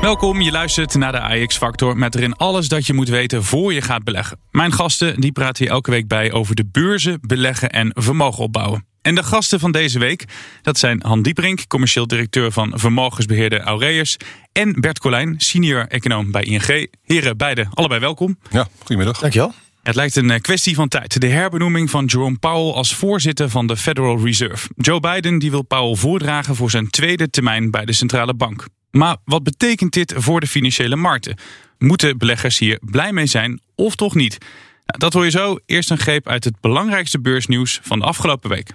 Welkom, je luistert naar de AX Factor met erin alles dat je moet weten voor je gaat beleggen. Mijn gasten die praten hier elke week bij over de beurzen, beleggen en vermogen opbouwen. En de gasten van deze week, dat zijn Han Diebrink, commercieel directeur van vermogensbeheerder Aureus. En Bert Colijn, senior econoom bij ING. Heren, beide, allebei welkom. Ja, goedemiddag. Dankjewel. Het lijkt een eh, kwestie van tijd. De herbenoeming van Jerome Powell als voorzitter van de Federal Reserve. Joe Biden die wil Powell voordragen voor zijn tweede termijn bij de centrale bank. Maar wat betekent dit voor de financiële markten? Moeten beleggers hier blij mee zijn of toch niet? Nou, dat hoor je zo. Eerst een greep uit het belangrijkste beursnieuws van de afgelopen week.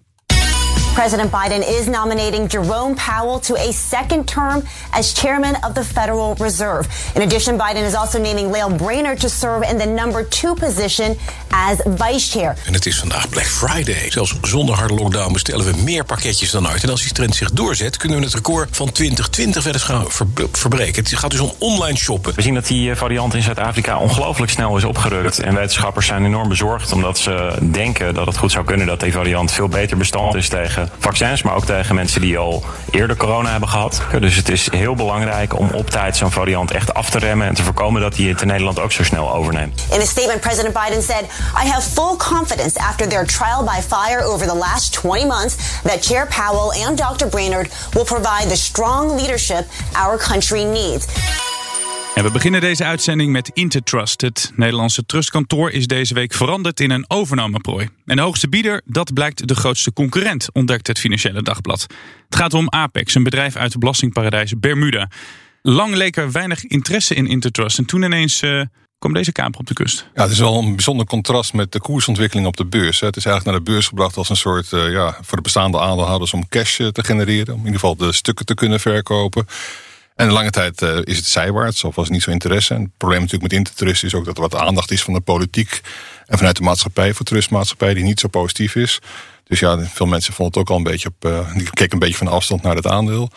President Biden is nominating Jerome Powell to a second term as chairman of the Federal Reserve. In addition, Biden is also naming Lael Brainerd to serve in the number two position as vice chair. En het is vandaag Black Friday. Zelfs zonder harde lockdown bestellen we meer pakketjes dan ooit. En als die trend zich doorzet, kunnen we het record van 2020 wel eens gaan verbreken. Het gaat dus om online shoppen. We zien dat die eh, variant in Zuid-Afrika ongelooflijk snel is opgerukt. En wetenschappers zijn enorm bezorgd omdat ze denken dat het goed zou kunnen dat die variant veel beter bestand is tegen vaccins, maar ook tegen mensen die al eerder corona hebben gehad. Dus het is heel belangrijk om op tijd zo'n variant echt af te remmen en te voorkomen dat hij het in Nederland ook zo snel overneemt. In a statement, President Biden said, I have full confidence after their trial by fire over the last 20 months that Chair Powell and Dr. Brainerd will provide the strong leadership our country needs. En we beginnen deze uitzending met Intertrust. Het Nederlandse trustkantoor is deze week veranderd in een overnameprooi. En de hoogste bieder, dat blijkt de grootste concurrent, ontdekt het Financiële Dagblad. Het gaat om Apex, een bedrijf uit het belastingparadijs Bermuda. Lang leek er weinig interesse in Intertrust. En toen ineens uh, kwam deze kamer op de kust. Ja, het is wel een bijzonder contrast met de koersontwikkeling op de beurs. Het is eigenlijk naar de beurs gebracht als een soort, uh, ja, voor de bestaande aandeelhouders om cash uh, te genereren. Om in ieder geval de stukken te kunnen verkopen. En lange tijd uh, is het zijwaarts, of was niet zo interesse. Het probleem natuurlijk met Intertrust is ook dat er wat aandacht is van de politiek en vanuit de maatschappij voor trustmaatschappij die niet zo positief is. Dus ja, veel mensen vonden het ook al een beetje op, uh, die keken een beetje van afstand naar het aandeel.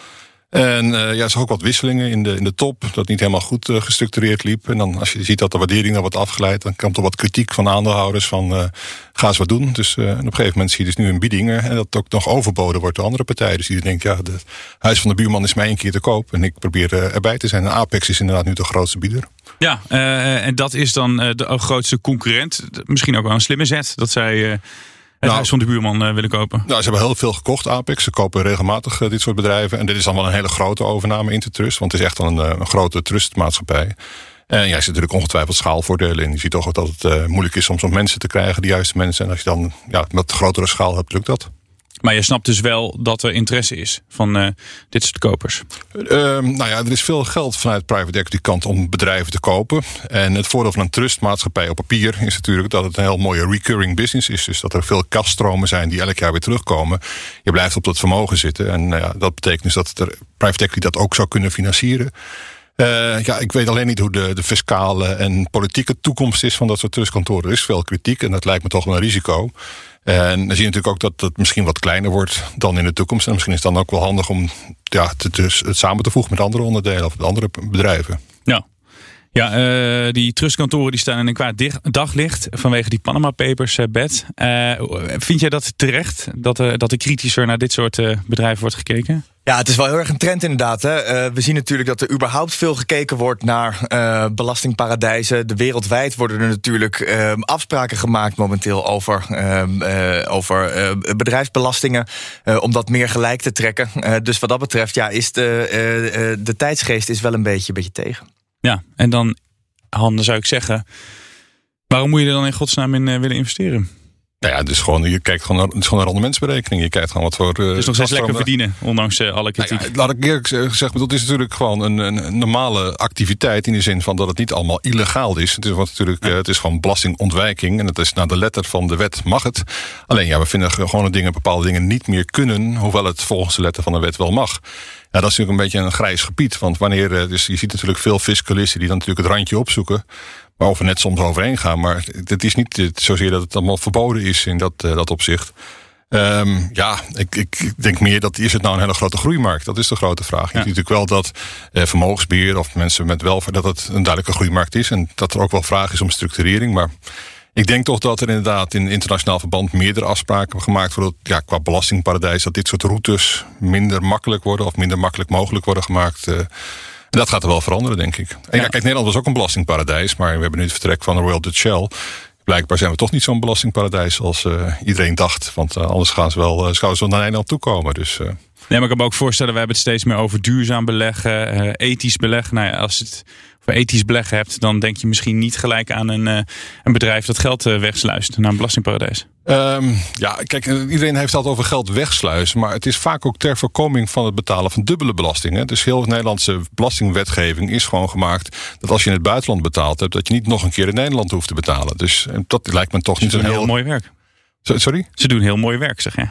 En uh, ja, zag ook wat wisselingen in de, in de top. Dat niet helemaal goed uh, gestructureerd liep. En dan als je ziet dat de waardering dan wordt afgeleid, dan komt er wat kritiek van aandeelhouders van uh, ga eens wat doen. Dus op een gegeven moment zie je dus nu een bieding en dat ook nog overboden wordt door andere partijen. Dus die denkt, ja, het huis van de buurman is mij één keer te koop. En ik probeer erbij te zijn. En Apex is inderdaad nu de grootste bieder. Ja, en dat is dan de grootste concurrent. Misschien ook wel een slimme zet. Dat zij nou, huis van de buurman uh, willen kopen? Nou, ze hebben heel veel gekocht, Apex. Ze kopen regelmatig uh, dit soort bedrijven. En dit is dan wel een hele grote overname in de trust. Want het is echt een, een grote trustmaatschappij. En ja, er zit natuurlijk ongetwijfeld schaalvoordelen in. Je ziet toch ook dat het uh, moeilijk is om soms mensen te krijgen, de juiste mensen. En als je dan ja, met grotere schaal hebt, lukt dat. Maar je snapt dus wel dat er interesse is van uh, dit soort kopers. Uh, nou ja, er is veel geld vanuit private equity kant om bedrijven te kopen. En het voordeel van een trustmaatschappij op papier is natuurlijk dat het een heel mooie recurring business is. Dus dat er veel kaststromen zijn die elk jaar weer terugkomen. Je blijft op dat vermogen zitten. En uh, dat betekent dus dat private equity dat ook zou kunnen financieren. Uh, ja, ik weet alleen niet hoe de, de fiscale en politieke toekomst is van dat soort trustkantoren. Er is veel kritiek en dat lijkt me toch een risico. En dan zie je natuurlijk ook dat het misschien wat kleiner wordt dan in de toekomst. En misschien is het dan ook wel handig om ja, dus het samen te voegen met andere onderdelen of andere bedrijven. Ja. Ja, uh, die trustkantoren die staan in een kwaad daglicht vanwege die Panama Papers, uh, bed. Uh, vind jij dat terecht, dat, dat er kritischer naar dit soort bedrijven wordt gekeken? Ja, het is wel heel erg een trend inderdaad. Hè. We zien natuurlijk dat er überhaupt veel gekeken wordt naar belastingparadijzen. De wereldwijd worden er natuurlijk uh, afspraken gemaakt momenteel over, over bedrijfsbelastingen. om dat meer gelijk te trekken. dus wat dat betreft ja, is de, de tijdsgeest is wel een beetje, een beetje tegen. Ja, en dan, Han, zou ik zeggen... waarom moet je er dan in godsnaam in willen investeren? Nou ja, dus gewoon, je kijkt gewoon naar, is gewoon een rendementsberekening. Je kijkt gewoon wat voor. Uh, dus nog steeds lekker verdienen, ondanks uh, alle kritiek. Nou ja, laat ik eerlijk zeggen, het is natuurlijk gewoon een, een, normale activiteit. In de zin van dat het niet allemaal illegaal is. Het is, wat natuurlijk, ja. uh, het is gewoon belastingontwijking. En het is naar de letter van de wet mag het. Alleen ja, we vinden gewoon dat dingen, bepaalde dingen niet meer kunnen. Hoewel het volgens de letter van de wet wel mag. Ja, dat is natuurlijk een beetje een grijs gebied. Want wanneer, dus je ziet natuurlijk veel fiscalisten die dan natuurlijk het randje opzoeken. Waarover net soms overheen gaan. Maar het is niet zozeer dat het allemaal verboden is in dat, dat opzicht. Um, ja, ik, ik denk meer dat is het nou een hele grote groeimarkt? Dat is de grote vraag. Je ziet natuurlijk wel dat eh, vermogensbeheer of mensen met welvaart, dat het een duidelijke groeimarkt is. En dat er ook wel vraag is om structurering. Maar ik denk toch dat er inderdaad in internationaal verband meerdere afspraken gemaakt worden. Ja, qua belastingparadijs, dat dit soort routes minder makkelijk worden of minder makkelijk mogelijk worden gemaakt. Uh, dat gaat er wel veranderen, denk ik. En ja. kijk, Nederland was ook een belastingparadijs, maar we hebben nu het vertrek van de Royal Dutch Shell blijkbaar zijn we toch niet zo'n belastingparadijs als uh, iedereen dacht. Want uh, anders gaan ze wel, ze wel naar Nederland toekomen. Dus, Nee, maar ik kan me ook voorstellen, we hebben het steeds meer over duurzaam beleggen, ethisch beleggen. Nou ja, als het ethisch beleggen hebt, dan denk je misschien niet gelijk aan een, een bedrijf dat geld wegsluist naar een belastingparadijs. Um, ja, kijk, iedereen heeft het over geld wegsluizen. Maar het is vaak ook ter voorkoming van het betalen van dubbele belastingen. Dus heel de Nederlandse belastingwetgeving is gewoon gemaakt dat als je in het buitenland betaald hebt, dat je niet nog een keer in Nederland hoeft te betalen. Dus dat lijkt me toch niet een heel, heel mooi werk. Sorry? Ze doen heel mooi werk, zeg je.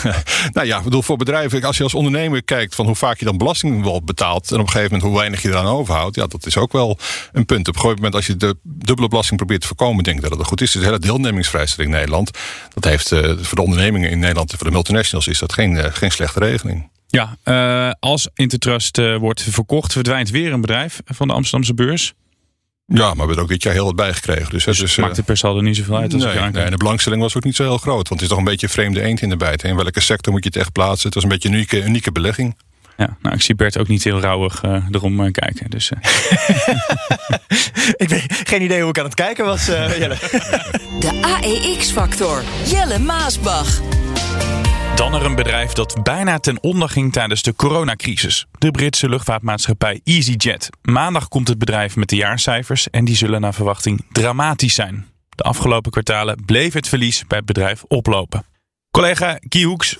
nou ja, ik bedoel, voor bedrijven, als je als ondernemer kijkt van hoe vaak je dan belasting wel betaalt en op een gegeven moment hoe weinig je eraan overhoudt, ja, dat is ook wel een punt. Op een gegeven moment, als je de dubbele belasting probeert te voorkomen, denk ik dat het goed is. De hele deelnemingsvrijstelling in Nederland, dat heeft uh, voor de ondernemingen in Nederland en voor de multinationals is dat geen, uh, geen slechte regeling. Ja, uh, als Intertrust wordt verkocht, verdwijnt weer een bedrijf van de Amsterdamse beurs. Ja, maar we hebben er ook dit jaar heel wat bijgekregen. Dus, dus het is, maakt het per saldo niet zoveel uit. Als nee, ik nee, de belangstelling was ook niet zo heel groot. Want het is toch een beetje vreemde eend in de bijt. In welke sector moet je het echt plaatsen? Het was een beetje een unieke, unieke belegging. Ja, nou, ik zie Bert ook niet heel rauwig uh, erom uh, kijken. Dus, uh. ik weet geen idee hoe ik aan het kijken was, Jelle. De AEX-factor. Jelle Maasbach. Dan er een bedrijf dat bijna ten onder ging tijdens de coronacrisis. De Britse luchtvaartmaatschappij EasyJet. Maandag komt het bedrijf met de jaarcijfers en die zullen naar verwachting dramatisch zijn. De afgelopen kwartalen bleef het verlies bij het bedrijf oplopen. Collega Hoeks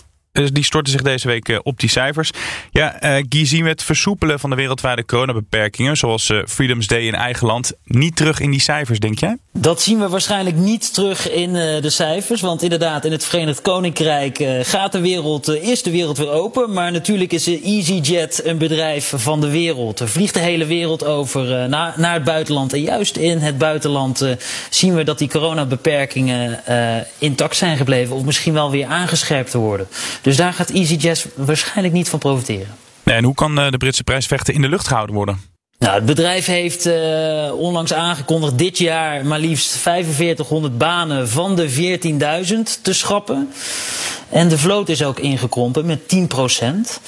die stortte zich deze week op die cijfers. Ja, uh, Guy, zien we het versoepelen van de wereldwijde coronabeperkingen, zoals Freedom's Day in eigen land, niet terug in die cijfers, denk jij? Dat zien we waarschijnlijk niet terug in de cijfers. Want inderdaad, in het Verenigd Koninkrijk gaat de wereld, is de wereld weer open. Maar natuurlijk is EasyJet een bedrijf van de wereld. Er vliegt de hele wereld over naar het buitenland. En juist in het buitenland zien we dat die coronabeperkingen intact zijn gebleven. Of misschien wel weer aangescherpt te worden. Dus daar gaat EasyJet waarschijnlijk niet van profiteren. En hoe kan de Britse prijsvechter in de lucht gehouden worden? Nou, het bedrijf heeft uh, onlangs aangekondigd dit jaar maar liefst 4500 banen van de 14.000 te schrappen. En de vloot is ook ingekrompen met 10 procent.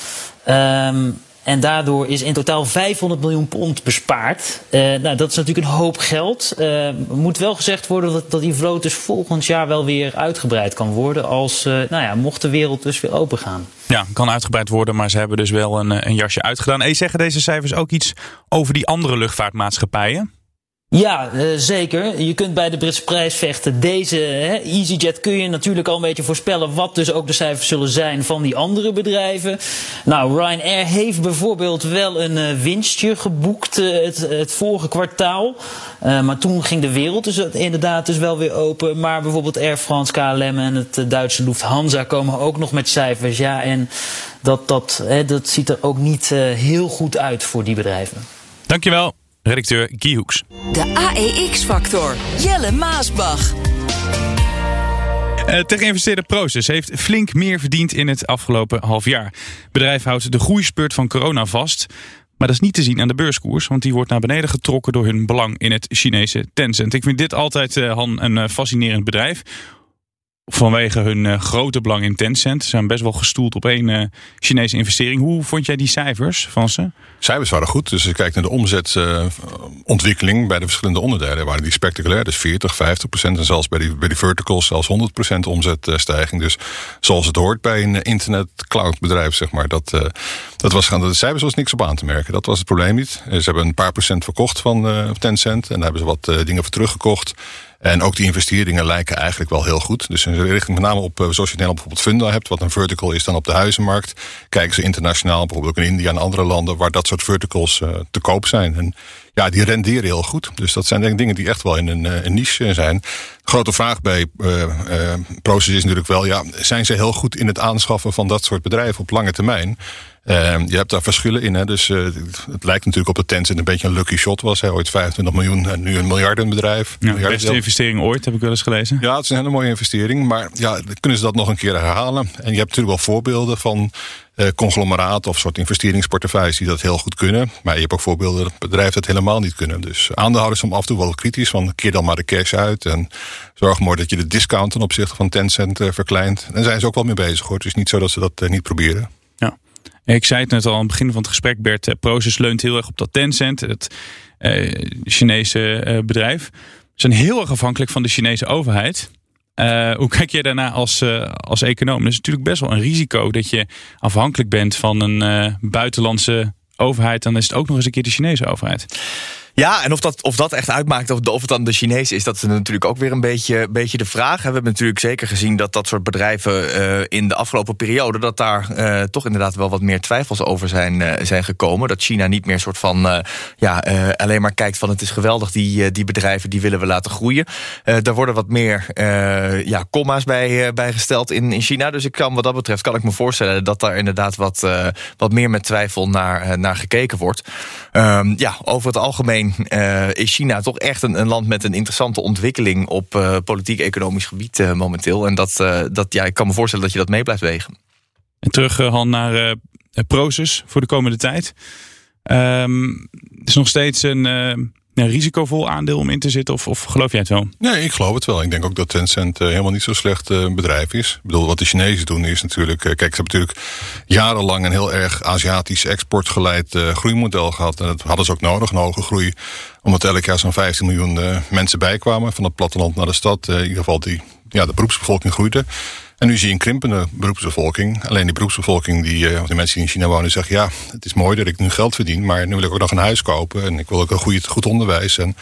Um, en daardoor is in totaal 500 miljoen pond bespaard. Uh, nou, dat is natuurlijk een hoop geld. Uh, moet wel gezegd worden dat, dat die vloot dus volgend jaar wel weer uitgebreid kan worden. Als, uh, nou ja, mocht de wereld dus weer open gaan. Ja, kan uitgebreid worden, maar ze hebben dus wel een, een jasje uitgedaan. En zeggen deze cijfers ook iets over die andere luchtvaartmaatschappijen? Ja, uh, zeker. Je kunt bij de Britse prijs vechten. Deze hè, EasyJet kun je natuurlijk al een beetje voorspellen wat dus ook de cijfers zullen zijn van die andere bedrijven. Nou, Ryanair heeft bijvoorbeeld wel een uh, winstje geboekt uh, het, het, vorige kwartaal. maar toen ging de wereld dus inderdaad dus wel weer open. Maar bijvoorbeeld Air France, KLM en het Duitse Lufthansa komen ook nog met cijfers. Ja, en dat, dat, hè, dat ziet er ook niet heel goed uit voor die bedrijven. Dankjewel redacteur Guy Hoeks. De AEX-factor. Jelle Maasbach. Uh, te geïnvesteerde Proces heeft flink meer verdiend in het afgelopen half jaar. Het bedrijf houdt de groeispurt van corona vast. Maar dat is niet te zien aan de beurskoers, want die wordt naar beneden getrokken door hun belang in het Chinese Tencent. Ik vind dit altijd, uh, Han, een uh, fascinerend bedrijf vanwege hun uh, grote belang in Tencent. Ze zijn best wel gestoeld op één uh, Chinese investering. Hoe vond jij die cijfers van ze? Cijfers waren goed. Dus als je kijkt naar de omzetontwikkeling uh, bij de verschillende onderdelen, waren die spectaculair. Dus 40, 50 procent en zelfs bij die, bij die verticals zelfs 100 procent omzetstijging. Dus zoals het hoort bij een internet cloud bedrijf, zeg maar. Dat, dat was gaan. De cijfers was niks op aan te merken. Dat was het probleem niet. Ze hebben een paar procent verkocht van Tencent en daar hebben ze wat dingen voor teruggekocht. En ook die investeringen lijken eigenlijk wel heel goed. Dus in richting met name op, zoals je Nederland bijvoorbeeld Funda hebt, wat een vertical is dan op de huizenmarkt. Kijken ze internationaal, bijvoorbeeld ook in India en andere landen, waar dat soort verticals uh, te koop zijn. En ja, die renderen heel goed. Dus dat zijn denk ik dingen die echt wel in een, een niche zijn. Grote vraag bij uh, Proces is natuurlijk wel, ja, zijn ze heel goed in het aanschaffen van dat soort bedrijven op lange termijn? Ehm, je hebt daar verschillen in. Hè? Dus uh, het lijkt natuurlijk op dat Tencent een beetje een lucky shot was. Hè? Ooit 25 miljoen en nu een miljardenbedrijf. Ja, de beste investering ooit, heb ik wel eens gelezen. Ja, het is een hele mooie investering. Maar ja, kunnen ze dat nog een keer herhalen? En je hebt natuurlijk wel voorbeelden van uh, conglomeraten of soort investeringsportefeuilles die dat heel goed kunnen. Maar je hebt ook voorbeelden dat bedrijven dat helemaal niet kunnen. Dus aandeelhouders zijn af en toe wel kritisch van keer dan maar de cash uit. En zorg maar dat je de discount ten opzichte van Tencent uh, verkleint. En daar zijn ze ook wel mee bezig hoor. Het is niet zo dat ze dat niet proberen. Ja. Ik zei het net al aan het begin van het gesprek, Bert. Proces leunt heel erg op dat Tencent, het Chinese bedrijf. Ze zijn heel erg afhankelijk van de Chinese overheid. Hoe kijk jij daarna als, als econoom? Dat is natuurlijk best wel een risico dat je afhankelijk bent van een buitenlandse overheid. Dan is het ook nog eens een keer de Chinese overheid. Ja, en of dat, of dat echt uitmaakt, of, of het dan de Chinees is, dat is natuurlijk ook weer een beetje, beetje de vraag. We hebben natuurlijk zeker gezien dat dat soort bedrijven uh, in de afgelopen periode, dat daar uh, toch inderdaad wel wat meer twijfels over zijn, uh, zijn gekomen. Dat China niet meer soort van ja, alleen maar kijkt van het is geweldig, die, die bedrijven die willen we laten groeien. daar worden wat meer ja, comma's bij, bij gesteld in, in China. Dus ik kan, wat dat betreft kan ik me voorstellen dat daar inderdaad wat, wat meer met twijfel naar, naar gekeken wordt. Um, ja, over het algemeen uh, is China toch echt een, land met een interessante ontwikkeling op uh, politiek-economisch gebied uh, momenteel. En dat, dat, ja, ik kan me voorstellen dat je dat mee blijft wegen. En terug, Han, naar Proces voor de komende tijd. Um, het is nog steeds een een risicovol aandeel om in te zitten? Of, of geloof jij het wel? Nee, ik geloof het wel. Ik denk ook dat Tencent uh, helemaal niet zo slecht uh, bedrijf is. Ik bedoel, wat de Chinezen doen is natuurlijk... Uh, kijk, ze hebben natuurlijk jarenlang een heel erg Aziatisch exportgeleid groeimodel gehad. En dat hadden ze ook nodig, een hoge groei. Omdat elk jaar zo'n 15 miljoen mensen bijkwamen van het platteland naar de stad. in ieder geval die, ja, de beroepsbevolking groeide. En nu zie je een krimpende beroepsbevolking. Alleen die beroepsbevolking, die, uh, die mensen die in China wonen, zeggen: ja, het is mooi dat ik nu geld verdien, maar nu wil ik ook nog een huis kopen en ik wil ook een goed, goed onderwijs. En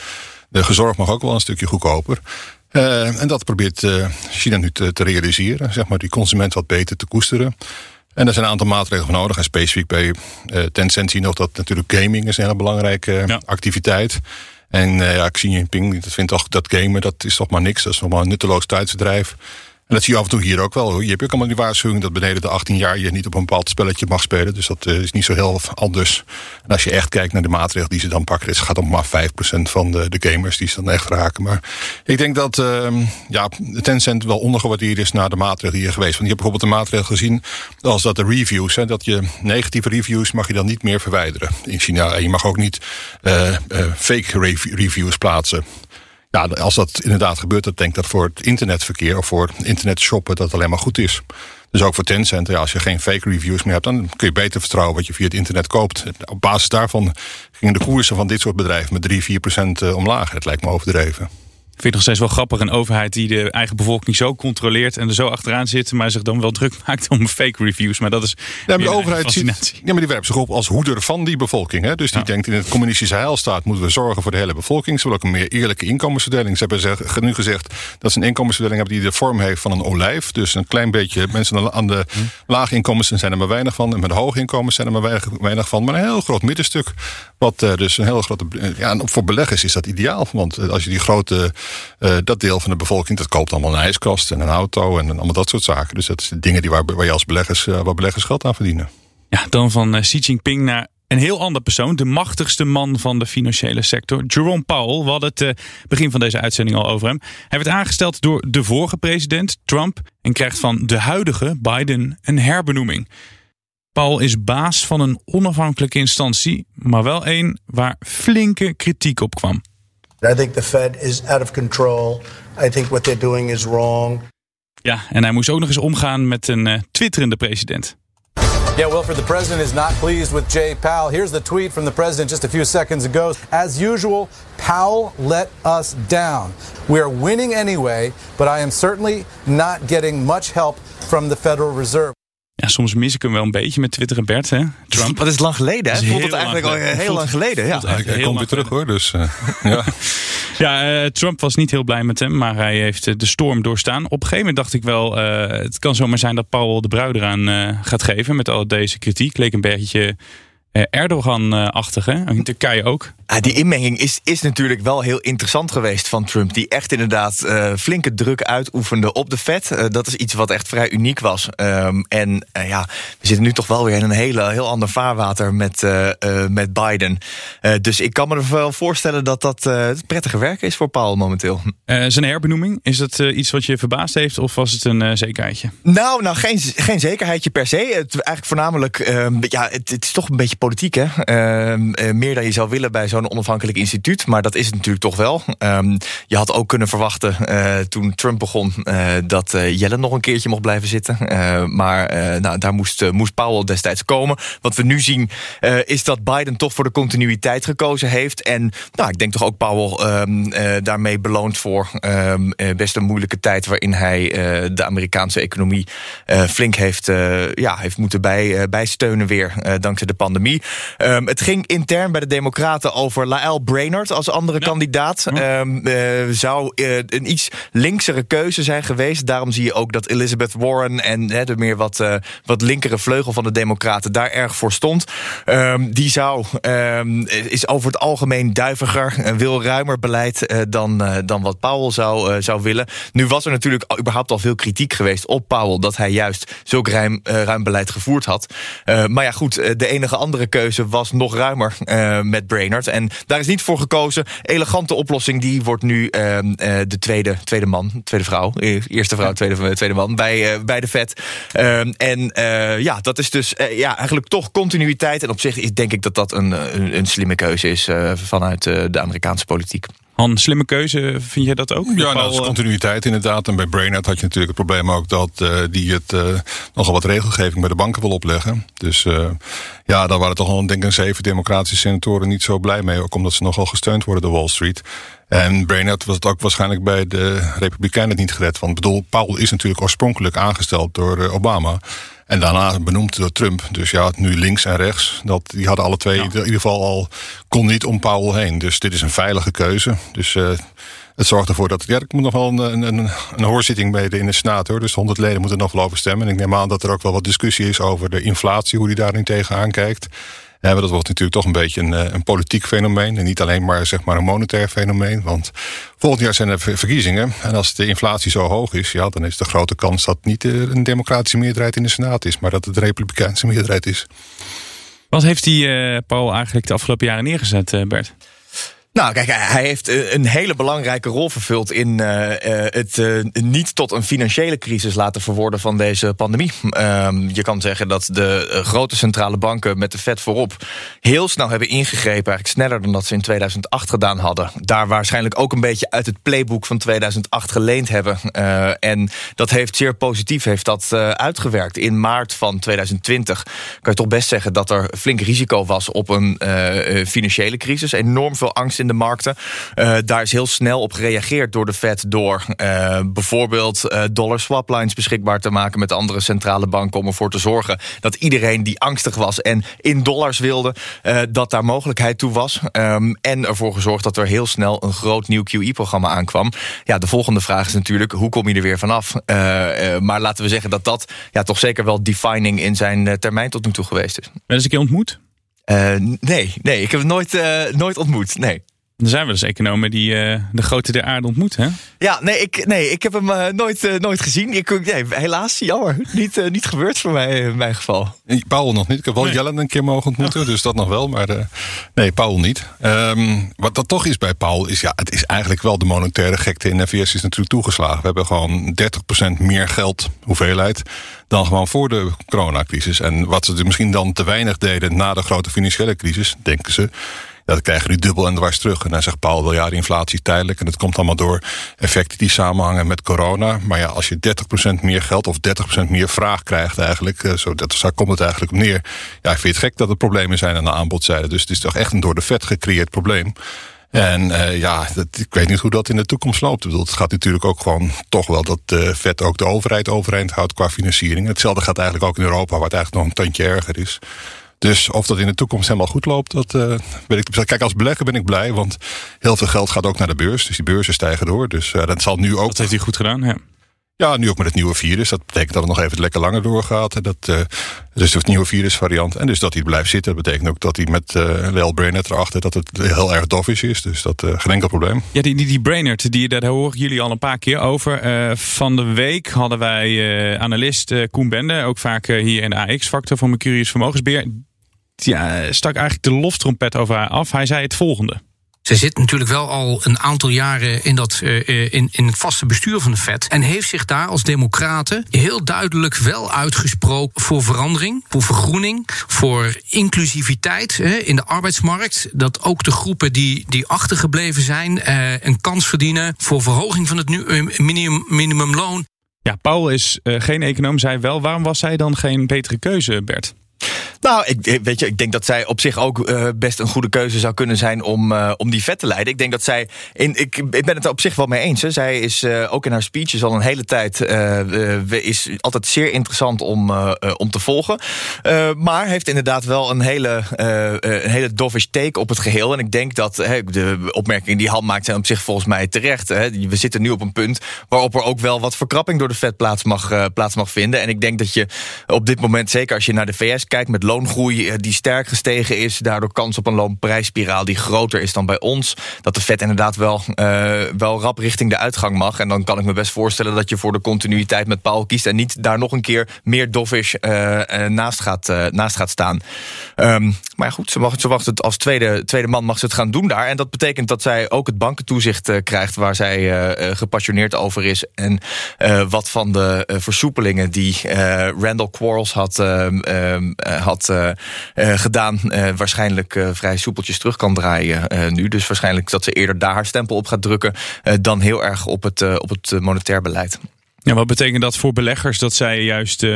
de gezorg mag ook wel een stukje goedkoper. Uh, en dat probeert uh, China nu te, te, realiseren, zeg maar, die consument wat beter te koesteren. En er zijn een aantal maatregelen voor nodig. En specifiek bij uh, Tencent zie je nog dat natuurlijk gaming is een hele belangrijke ja. activiteit. En ja, Xi Jinping vindt toch dat gamen dat is toch maar niks. Dat is nog maar een nutteloos tijdsbedrijf. En dat zie je af en toe hier ook wel. Je hebt ook allemaal die waarschuwing dat beneden de 18 jaar je niet op een bepaald spelletje mag spelen. Dus dat uh, is niet zo heel anders. En als je echt kijkt naar de maatregelen die ze dan pakken, het gaat om maar 5% van de, de, gamers die ze dan echt raken. Maar ik denk dat uh, ja, Tencent wel ondergewaardeerd is naar de maatregelen hier geweest. Want je hebt bijvoorbeeld een maatregel gezien als dat de reviews, hè, dat je negatieve reviews mag je dan niet meer verwijderen in China. En je mag ook niet uh, fake reviews plaatsen. Ja, als dat inderdaad gebeurt, dan denk ik dat voor het internetverkeer of voor internet shoppen dat alleen maar goed is. Dus ook voor Tencent, ja, als je geen fake reviews meer hebt, dan kun je beter vertrouwen wat je via het internet koopt. Op basis daarvan gingen de koersen van dit soort bedrijven met 3, 4 procent eh, omlaag. Het lijkt me overdreven. Ik vind het nog steeds wel grappig. Een overheid die de eigen bevolking zo controleert en er zo achteraan zit, maar zich dan wel druk maakt om fake reviews. Maar dat is. Ja, maar de overheid ziet. Ja, maar die werpt zich op als hoeder van die bevolking. Hè? Dus die ja. denkt in het communistische heilstaat moeten we zorgen voor de hele bevolking. Ze willen ook een meer eerlijke inkomensverdeling. Ze hebben zeg, nu gezegd dat ze een inkomensverdeling hebben die de vorm heeft van een olijf. Dus een klein beetje mensen aan de hm. lage inkomens zijn er maar weinig van. En met de hoge inkomens zijn er maar weinig, weinig van. Maar een heel groot middenstuk. Wat uh, dus een heel grote. Ja, voor beleggers is dat ideaal. Want als je die grote uh, dat deel van de bevolking, dat koopt allemaal een ijskast en een auto en allemaal dat soort zaken. Dus dat zijn dingen die waar, waar je als beleggers, uh, waar beleggers geld aan verdienen. Ja, dan van uh, Xi Jinping naar een heel ander persoon, de machtigste man van de financiële sector, Jerome Powell. We hadden het begin van deze uitzending al over hem. Hij werd aangesteld door de vorige president, Trump, en krijgt van de huidige Biden een herbenoeming. Paul is baas van een onafhankelijke instantie, maar wel een waar flinke kritiek op kwam. I think the Fed is out of control. I think what they're doing is wrong. Ja, en hij moest ook nog eens omgaan met een uh, twitterende president. Yeah, Wilford, the president is not pleased with Jay Powell. Here's the tweet from the president just a few seconds ago. As usual, Powell let us down. We are winning anyway, but I am certainly not getting much help from the Federal Reserve. Ja, soms mis ik hem wel een beetje met Twitter en Bert, hè? Trump. Wat is lang geleden, hè? Voelt het eigenlijk al heel lang geleden. Ja. Hij komt weer terug, hoor. Dus, uh, ja, ja uh, Trump was niet heel blij met hem, maar hij heeft de storm doorstaan. Op een gegeven moment dacht ik wel, uh, het kan zomaar zijn dat Paul de bruid eraan gaat geven met al deze kritiek. Leek een beetje eh, Erdogan-achtig, hè? In Turkije ook. Ah, die inmenging is, is natuurlijk wel heel interessant geweest van Trump. Die echt inderdaad uh, flinke druk uitoefende op de Fed. Uh, dat is iets wat echt vrij uniek was. Um, en uh, ja, we zitten nu toch wel weer in een hele, heel ander vaarwater met, met Biden. dus ik kan me er wel voorstellen dat dat prettige werk is voor Paul momenteel. zijn herbenoeming, is dat iets wat je verbaasd heeft of was het een zekerheidje? Nou, nou geen, geen zekerheidje per se. Het, eigenlijk voornamelijk, ehm, ja, het, het, is toch een beetje politiek. Ehm, meer dan je zou willen bij zo'n onafhankelijk instituut. Maar dat is het natuurlijk toch wel. Um, je had ook kunnen verwachten uh, toen Trump begon uh, dat Jellen nog een keertje mocht blijven zitten. maar nou, daar moest, moest Powell destijds komen. Wat we nu zien is dat Biden toch voor de continuïteit gekozen heeft. En nou, ik denk toch ook Powell um, daarmee beloond voor best een moeilijke tijd waarin hij de Amerikaanse economie flink heeft, ja, heeft moeten bij, bijsteunen weer dankzij de pandemie. Het ging intern bij de Democraten over Lael Brainerd als andere kandidaat. Um, zou uh, een iets linksere keuze zijn geweest. Daarom zie je ook dat Elizabeth Warren en de meer wat, uh, wat linkere vleugel van de Democraten daar erg voor stond. Um, die zou, is over het algemeen duiviger, wil ruimer beleid dan, dan wat Powell zou, zou willen. Nu was er natuurlijk überhaupt al veel kritiek geweest op Powell dat hij juist zulk ruim, ruim beleid gevoerd had. maar ja, goed, de enige andere keuze was nog ruimer met Brainerd. En daar is niet voor gekozen. Elegante oplossing, die wordt nu uh, de tweede, tweede man, tweede vrouw. E-, eerste vrouw, tweede, tweede man bij, uh, bij de vet. Uh, en ja, dat is dus ja, eigenlijk toch continuïteit. En op zich is, denk ik dat dat een, een, een slimme keuze is vanuit de Amerikaanse politiek. Han, slimme keuze, vind jij dat ook? Ja, nou, dat is continuïteit inderdaad. En bij Brainerd had je natuurlijk het probleem ook dat uh, die het uh, nogal wat regelgeving bij de banken wil opleggen. Dus uh, ja, daar waren toch al denk ik zeven democratische senatoren niet zo blij mee. Ook omdat ze nogal gesteund worden door Wall Street. En Brainerd was het ook waarschijnlijk bij de Republikeinen niet gered. Want bedoel, Powell is natuurlijk oorspronkelijk aangesteld door Obama. En daarna benoemd door Trump. Dus ja, nu links en rechts. Dat, die hadden alle twee in ieder geval al. kon niet om Powell heen. Dus dit is een veilige keuze. Dus uh, het zorgt ervoor dat. Ja, ik moet nog wel een, een, een hoorzitting bij de, in de Senaat hoor. Dus 100 leden moeten nog wel over stemmen. En ik neem aan dat er ook wel wat discussie is over de inflatie. Hoe die daar nu tegenaan kijkt. Ja, dat wordt natuurlijk toch een beetje een, eh, een, politiek fenomeen. En niet alleen maar, zeg maar een monetair fenomeen. Want volgend jaar zijn er verkiezingen. En als de inflatie zo hoog is, ja, dan is de grote kans dat niet eh, een democratische meerderheid in de Senaat is. Maar dat het een republikeinse meerderheid is. Wat heeft die uh, Paul eigenlijk de afgelopen jaren neergezet, Bert? Nou, kijk, hij heeft eh, een hele belangrijke rol vervuld in uh, het uh, niet tot een financiële crisis laten verworden van deze pandemie. Um, je kan zeggen dat de grote centrale banken met de Fed voorop heel snel hebben ingegrepen, eigenlijk sneller dan dat ze in 2008 gedaan hadden. Daar waarschijnlijk ook een beetje uit het playbook van 2008 geleend hebben. En dat heeft zeer positief heeft dat uitgewerkt. In maart van 2020 kan je toch best zeggen dat er flink risico was op een financiële crisis. Enorm veel angst in in de markten. Uh, daar is heel snel op gereageerd door de Fed door uh, bijvoorbeeld uh, dollar swap lines beschikbaar te maken met andere centrale banken om ervoor te zorgen dat iedereen die angstig was en in dollars wilde, dat daar mogelijkheid toe was. Um, en ervoor gezorgd dat er heel snel een groot nieuw QE-programma aankwam. Ja, de volgende vraag is natuurlijk hoe kom je er weer vanaf? maar laten we zeggen dat dat ja, toch zeker wel defining in zijn termijn tot nu toe geweest is. Ben je eens een keer ontmoet? nee, nee, ik heb het nooit, nooit ontmoet. Nee. Er zijn wel eens economen die uh, de grote der aarde ontmoet, hè? Ja, nee, ik, nee, ik heb hem uh, nooit, uh, nooit gezien. Ik, nee, helaas, jammer. Niet, niet gebeurd voor mij in mijn geval. Paul nog niet. Ik heb wel nee. Jellen een keer mogen ontmoeten, oh. dus dat nog wel. Maar nee, Paul niet. Um, wat dat toch is bij Paul, is ja, het is eigenlijk wel de monetaire gekte in de VS is natuurlijk toegeslagen. We hebben gewoon 30% meer geld, hoeveelheid, dan gewoon voor de coronacrisis. En wat ze misschien dan te weinig deden na de grote financiële crisis, denken ze dat krijgen nu dubbel en dwars terug. En dan zegt Paul wel ja, de inflatie tijdelijk. En dat komt allemaal door effecten die samenhangen met corona. Maar ja, als je 30% meer geld of 30% meer vraag krijgt eigenlijk. Eh, zo, dat, daar komt het eigenlijk op neer. Ja, ik vind het gek dat er problemen zijn aan de aanbodzijde. Dus het is toch echt een door de vet gecreëerd probleem. En uh, ja, dat, ik weet niet hoe dat in de toekomst loopt. Ik bedoel, het gaat natuurlijk ook gewoon toch wel dat de vet ook de overheid overeind houdt qua financiering. Hetzelfde gaat eigenlijk ook in Europa, waar het eigenlijk nog een tandje erger is. Dus of dat in de toekomst helemaal goed loopt, dat uh, weet ik. Kijk, als belegger ben ik blij, want heel veel geld gaat ook naar de beurs. Dus die beurzen stijgen door. Dus uh, dat zal nu ook. Dat heeft hij goed gedaan, ja. Ja, nu ook met het nieuwe virus. Dat betekent dat het nog even lekker langer doorgaat. En dat, uh, dus het nieuwe virusvariant. En dus dat hij blijft zitten. Dat betekent ook dat hij met uh, Lel Brainerd erachter... dat het heel erg doffish is. Dus dat uh, geen enkel probleem. Ja, die, die, die Brainerd, die, daar horen jullie al een paar keer over. van de week hadden wij analist Koen Bende... ook vaak hier in de AX-factor van Mercurius Vermogensbeheer... Ja, stak eigenlijk de loftrompet over haar af. Hij zei het volgende. Zij zit natuurlijk wel al een aantal jaren in, dat, uh, in, in het vaste bestuur van de FED. En heeft zich daar als democraten heel duidelijk wel uitgesproken voor verandering, voor vergroening, voor inclusiviteit in de arbeidsmarkt. Dat ook de groepen die, die achtergebleven zijn uh, een kans verdienen voor verhoging van het minimum, minimumloon. Ja, Paul is geen econoom, zei wel. Waarom was zij dan geen betere keuze, Bert? Nou, ik, weet je, ik denk dat zij op zich ook uh, best een goede keuze zou kunnen zijn om, uh, om die vet te leiden. Ik denk dat zij. In, ik, ik ben het er op zich wel mee eens. Hè. Zij is uh, ook in haar speeches al een hele tijd. is altijd zeer interessant om, om te volgen. maar heeft inderdaad wel een hele, een hele dovish take op het geheel. En ik denk dat de opmerkingen die Han maakt zijn op zich volgens mij terecht. Hè. We zitten nu op een punt waarop er ook wel wat verkrapping door de vet plaats mag, plaats mag vinden. En ik denk dat je op dit moment, zeker als je naar de VS kijkt met loongroei eh, die sterk gestegen is. Daardoor kans op een loonprijsspiraal die groter is dan bij ons. Dat de vet inderdaad wel, uh, wel rap richting de uitgang mag. En dan kan ik me best voorstellen dat je voor de continuïteit met Paul kiest. En niet daar nog een keer meer doffish uh, naast, gaat, naast gaat staan. Um, maar goed, ze, mag, ze wacht het als tweede, tweede man mag ze het gaan doen daar. En dat betekent dat zij ook het bankentoezicht krijgt waar zij gepassioneerd over is. En wat van de versoepelingen die Randall Quarles had, ehm, had uh, uh, gedaan, uh, waarschijnlijk vrij soepeltjes terug kan draaien nu. Dus waarschijnlijk dat ze eerder daar haar stempel op gaat drukken dan heel erg op het, op het monetair beleid. Ja, wat betekent dat voor beleggers dat zij juist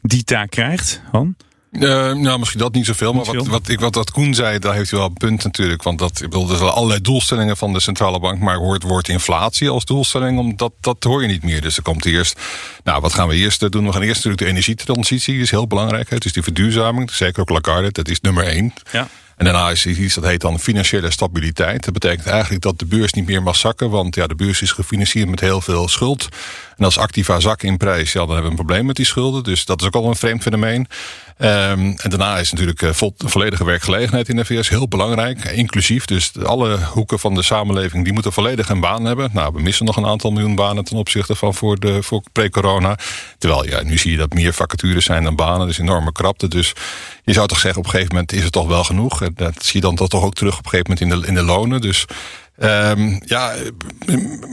die taak krijgt, Han? Uh, nou, misschien dat niet zoveel. Maar wat, wat, ik, wat, wat Koen zei, daar heeft hij wel een punt natuurlijk. Want dat, ik bedoel, er zijn allerlei doelstellingen van de centrale bank. Maar hoort woord inflatie als doelstelling, omdat, dat hoor je niet meer. Dus er komt eerst. Nou, wat gaan we eerst doen? We gaan eerst natuurlijk de energietransitie. Die is heel belangrijk. Het is die verduurzaming. Zeker ook Lagarde, dat is nummer één. Ja. En daarna is iets dat heet dan financiële stabiliteit. Dat betekent eigenlijk dat de beurs niet meer mag zakken. Want ja, de beurs is gefinancierd met heel veel schuld. En als activa zakken in prijs, ja, dan hebben we een probleem met die schulden. Dus dat is ook al een vreemd fenomeen. Um, en daarna is natuurlijk uh, volledige werkgelegenheid in de VS heel belangrijk. Inclusief, dus alle hoeken van de samenleving die moeten volledig een baan hebben. Nou, we missen nog een aantal miljoen banen ten opzichte van voor, de, voor pre-corona. Terwijl ja, nu zie je dat meer vacatures zijn dan banen. Dus enorme krapte. Dus je zou toch zeggen, op een gegeven moment is het toch wel genoeg. En dat zie je dan toch ook terug op een gegeven moment in de, in de lonen. Dus Um, ja,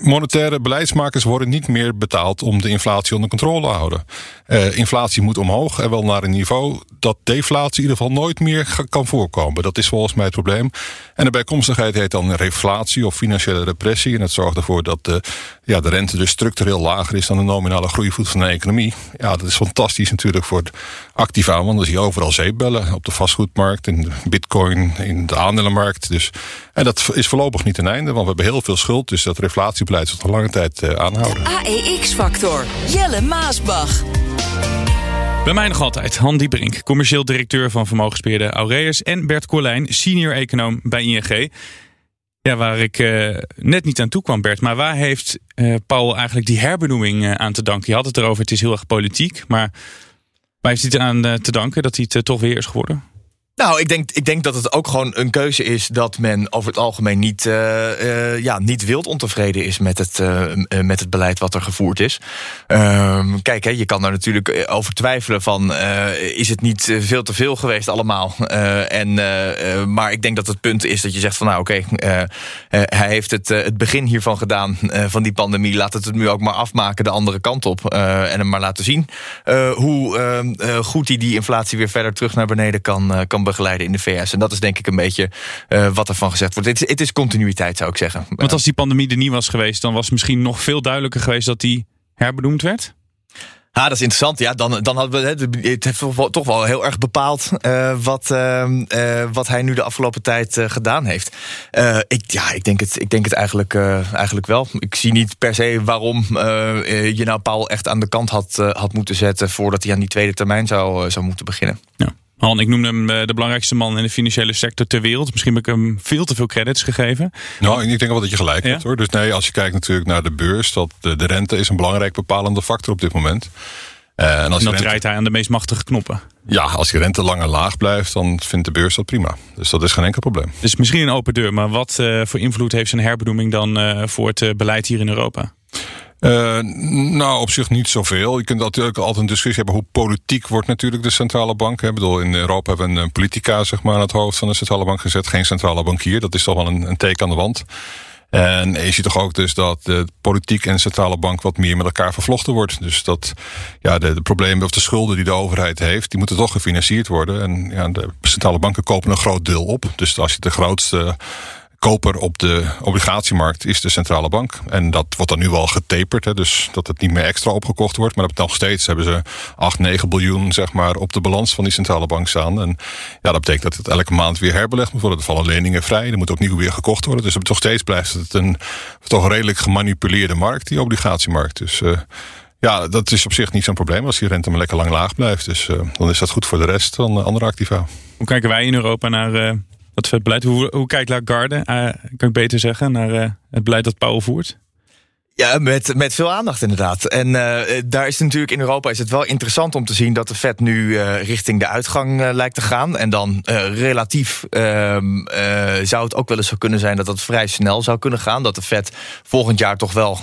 monetaire beleidsmakers worden niet meer betaald om de inflatie onder controle te houden. Uh, inflatie moet omhoog en wel naar een niveau dat deflatie in ieder geval nooit meer kan voorkomen. Dat is volgens mij het probleem. En de bijkomstigheid heet dan reflatie of financiële repressie. En dat zorgt ervoor dat de, ja, de rente dus structureel lager is dan de nominale groeivoet van de economie. Ja, dat is fantastisch natuurlijk voor het activa, want dan zie je overal zeepbellen op de vastgoedmarkt, in de bitcoin, in de aandelenmarkt. Dus, en dat is voorlopig niet een einde, want we hebben heel veel schuld. Dus dat reflatiebeleid zal nog lange tijd uh, aanhouden. AEX-factor, Jelle Maasbach. Bij mij nog altijd Han Diebrink, commercieel directeur van vermogensbeheerder Aureus... en Bert Colijn, senior econoom bij ING. Ja, waar ik uh, net niet aan toe kwam, Bert. Maar waar heeft uh, Paul eigenlijk die herbenoeming uh, aan te danken? Je had het erover, het is heel erg politiek. Maar waar heeft hij eraan te danken dat hij het toch weer is geworden? Nou, ik denk, ik denk dat het ook gewoon een keuze is dat men over het algemeen niet, uh, uh, ja, niet wild ontevreden is met het, uh, met het beleid wat er gevoerd is. Ehm, kijk, hè, je kan daar natuurlijk over twijfelen van is het niet veel te veel geweest allemaal. en, maar ik denk dat het punt is dat je zegt van nou oké, hij heeft het, het begin hiervan gedaan van die pandemie. Laat het het nu ook maar afmaken de andere kant op. en hem maar laten zien hoe ehm, goed hij die inflatie weer verder terug naar beneden kan, kan begeleiden begeleiden in de VS. En dat is denk ik een beetje uh, wat ervan gezegd wordt. Het is, het is continuïteit, zou ik zeggen. Want als die pandemie er niet was geweest, dan was het misschien nog veel duidelijker geweest dat die herbenoemd werd? Ja, dat is interessant. Ja, dan, dan hadden we het heeft toch wel heel erg bepaald uh, wat, uh, uh, wat hij nu de afgelopen tijd gedaan heeft. ik, ja, ik denk het, ik denk het eigenlijk, eigenlijk wel. Ik zie niet per se waarom je nou Paul echt aan de kant had, had moeten zetten voordat hij aan die tweede termijn zou, zou moeten beginnen. Ja. Han, ik noemde hem de belangrijkste man in de financiële sector ter wereld. Misschien heb ik hem veel te veel credits gegeven. Nou, ik denk wel dat je gelijk hebt hoor. Dus nee, als je kijkt natuurlijk naar de beurs, dat de, de rente is een belangrijk bepalende factor op dit moment. Uh, en, als en dat draait hij aan de meest machtige knoppen. Ja, als je rente langer laag blijft, dan vindt de beurs dat prima. Dus dat is geen enkel probleem. Dus misschien een open deur, maar wat uh, voor invloed heeft zijn herbenoeming dan uh, voor het beleid hier in Europa? Uh, nou, op zich niet zoveel. Je kunt natuurlijk altijd een discussie hebben hoe politiek wordt natuurlijk de centrale bank. Ik bedoel, in Europa hebben we een politica zeg maar, aan het hoofd van de centrale bank gezet. Geen centrale bankier. Dat is toch wel een, een teken aan de wand. En je ziet toch ook dus dat de politiek en de centrale bank wat meer met elkaar vervlochten wordt. Dus dat ja, de, de problemen of de schulden die de overheid heeft, die moeten toch gefinancierd worden. En ja, de centrale banken kopen een groot deel op. Dus als je de grootste koper op de obligatiemarkt is de centrale bank. En dat wordt dan nu wel getaperd, hè, dus dat het niet meer extra opgekocht wordt. Maar dat nog steeds hebben ze 8, 9 biljoen zeg maar, op de balans van die centrale bank staan. En ja, dat betekent dat het elke maand weer herbelegd moet worden. Er vallen leningen vrij, er moet ook nieuw weer gekocht worden. Dus toch steeds blijft het een toch redelijk gemanipuleerde markt, die obligatiemarkt. Dus uh, ja, dat is op zich niet zo'n probleem als die rente maar lekker lang laag blijft. Dus uh, dan is dat goed voor de rest van andere activa. Hoe kijken wij in Europa naar dat vetbeleid. Hoe, hoe kijkt Lagarde, uh, kan ik beter zeggen, naar uh, het beleid dat Powell voert? Ja, met, met veel aandacht inderdaad. En uh, daar is natuurlijk in Europa is het wel interessant om te zien dat de Fed nu uh, richting de uitgang uh, lijkt te gaan. En dan relatief ehm, zou het ook wel eens zo kunnen zijn dat dat vrij snel zou kunnen gaan. Dat de Fed volgend jaar toch wel,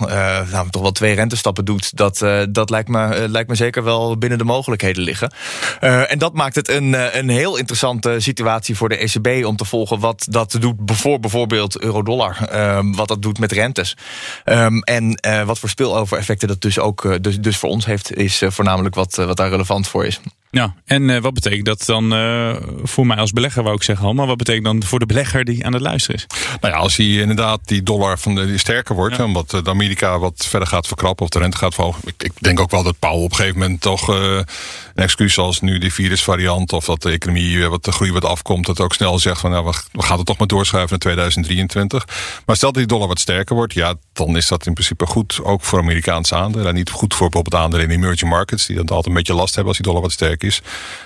nou, toch wel twee rentestappen doet. Dat, dat lijkt, me, lijkt me zeker wel binnen de mogelijkheden liggen. en dat maakt het een, een heel interessante situatie voor de ECB om te volgen wat dat doet voor bijvoorbeeld euro-dollar. Ehm, wat dat doet met rentes. Um, en uh, wat voor spillover-effecten dat dus ook uh, dus, dus voor ons heeft, is uh, voornamelijk wat, wat daar relevant voor is. Ja, en wat betekent dat dan voor mij als belegger, wou ik zeggen, maar wat betekent dan voor de belegger die aan het luisteren is? Nou ja, als die inderdaad die dollar van de, die sterker wordt, ja. omdat de Amerika wat verder gaat verkrappen of de rente gaat verhogen. Ik, ik denk ook wel dat Powell op een gegeven moment toch een excuus als nu die virusvariant of dat de economie wat de groei wat afkomt, dat ook snel zegt van nou, we, we gaan het toch maar doorschuiven naar 2023. Maar stel dat die dollar wat sterker wordt, ja, dan is dat in principe goed ook voor Amerikaanse aandelen. En niet goed voor bijvoorbeeld aandelen in emerging markets, die dan altijd een beetje last hebben als die dollar wat is.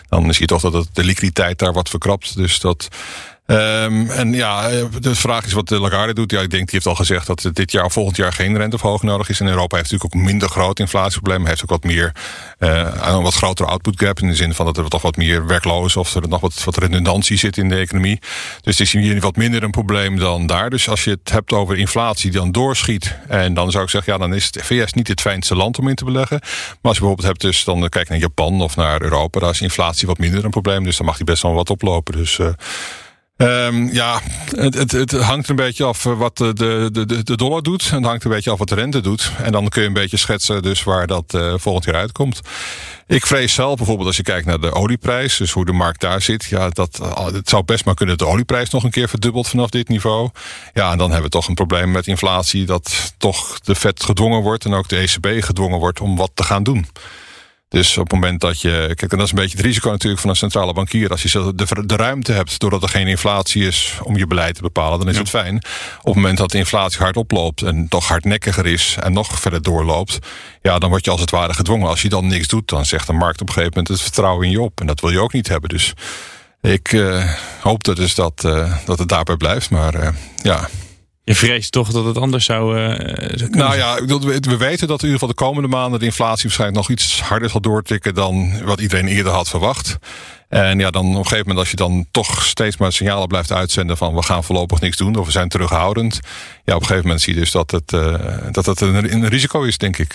Dan zie je toch dat de liquiditeit daar wat verkrapt. Dus dat. Um, en ja, de vraag is wat de Lagarde doet. Ja, ik denk, die heeft al gezegd dat dit jaar, volgend jaar geen renteverhoging nodig is. En Europa heeft natuurlijk ook minder groot inflatieprobleem. Heeft ook wat meer, uh, een wat grotere output gap. In de zin van dat er toch wat meer werklozen of er nog wat, wat redundantie zit in de economie. Dus het is hier wat minder een probleem dan daar. Dus als je het hebt over inflatie die dan doorschiet. En dan zou ik zeggen, ja, dan is het VS niet het fijnste land om in te beleggen. Maar als je bijvoorbeeld hebt, dus dan kijk naar Japan of naar Europa. Daar is inflatie wat minder een probleem. Dus dan mag die best wel wat oplopen. Dus uh, Um, ja, het, het, hangt een beetje af eh, wat de, de, de dollar doet. En het hangt een beetje af wat de rente doet. En dan kun je een beetje schetsen dus waar dat uh, volgend jaar uitkomt. Ik vrees zelf bijvoorbeeld als je kijkt naar de olieprijs, dus hoe de markt daar zit. Ja, dat, het zou best maar kunnen dat de olieprijs nog een keer verdubbelt vanaf dit niveau. Ja, en dan hebben we toch een probleem met inflatie dat toch de Fed gedwongen wordt en ook de ECB gedwongen wordt om wat te gaan doen. Dus op het moment dat je. Kijk, en dat is een beetje het risico natuurlijk van een centrale bankier. Als je de, de ruimte hebt, doordat er geen inflatie is om je beleid te bepalen, dan is het fijn. Op het moment dat de inflatie hard oploopt en toch hardnekkiger is en nog verder doorloopt, ja, dan word je als het ware gedwongen. Als je dan niks doet, dan zegt de markt op een gegeven moment het vertrouwen in je op. En dat wil je ook niet hebben. Dus ik uh, hoop dus dat, uh, dat het daarbij blijft. Maar uh, ja. Je vreest toch dat het anders zou, uh, zou Nou ja, we weten dat in ieder geval de komende maanden de inflatie waarschijnlijk nog iets harder zal doortikken dan wat iedereen eerder had verwacht. En ja, dan op een gegeven moment als je dan toch steeds maar signalen blijft uitzenden van we gaan voorlopig niks doen of we zijn terughoudend. Ja, op een gegeven moment zie je dus dat het, uh, dat het een, een, risico is, denk ik.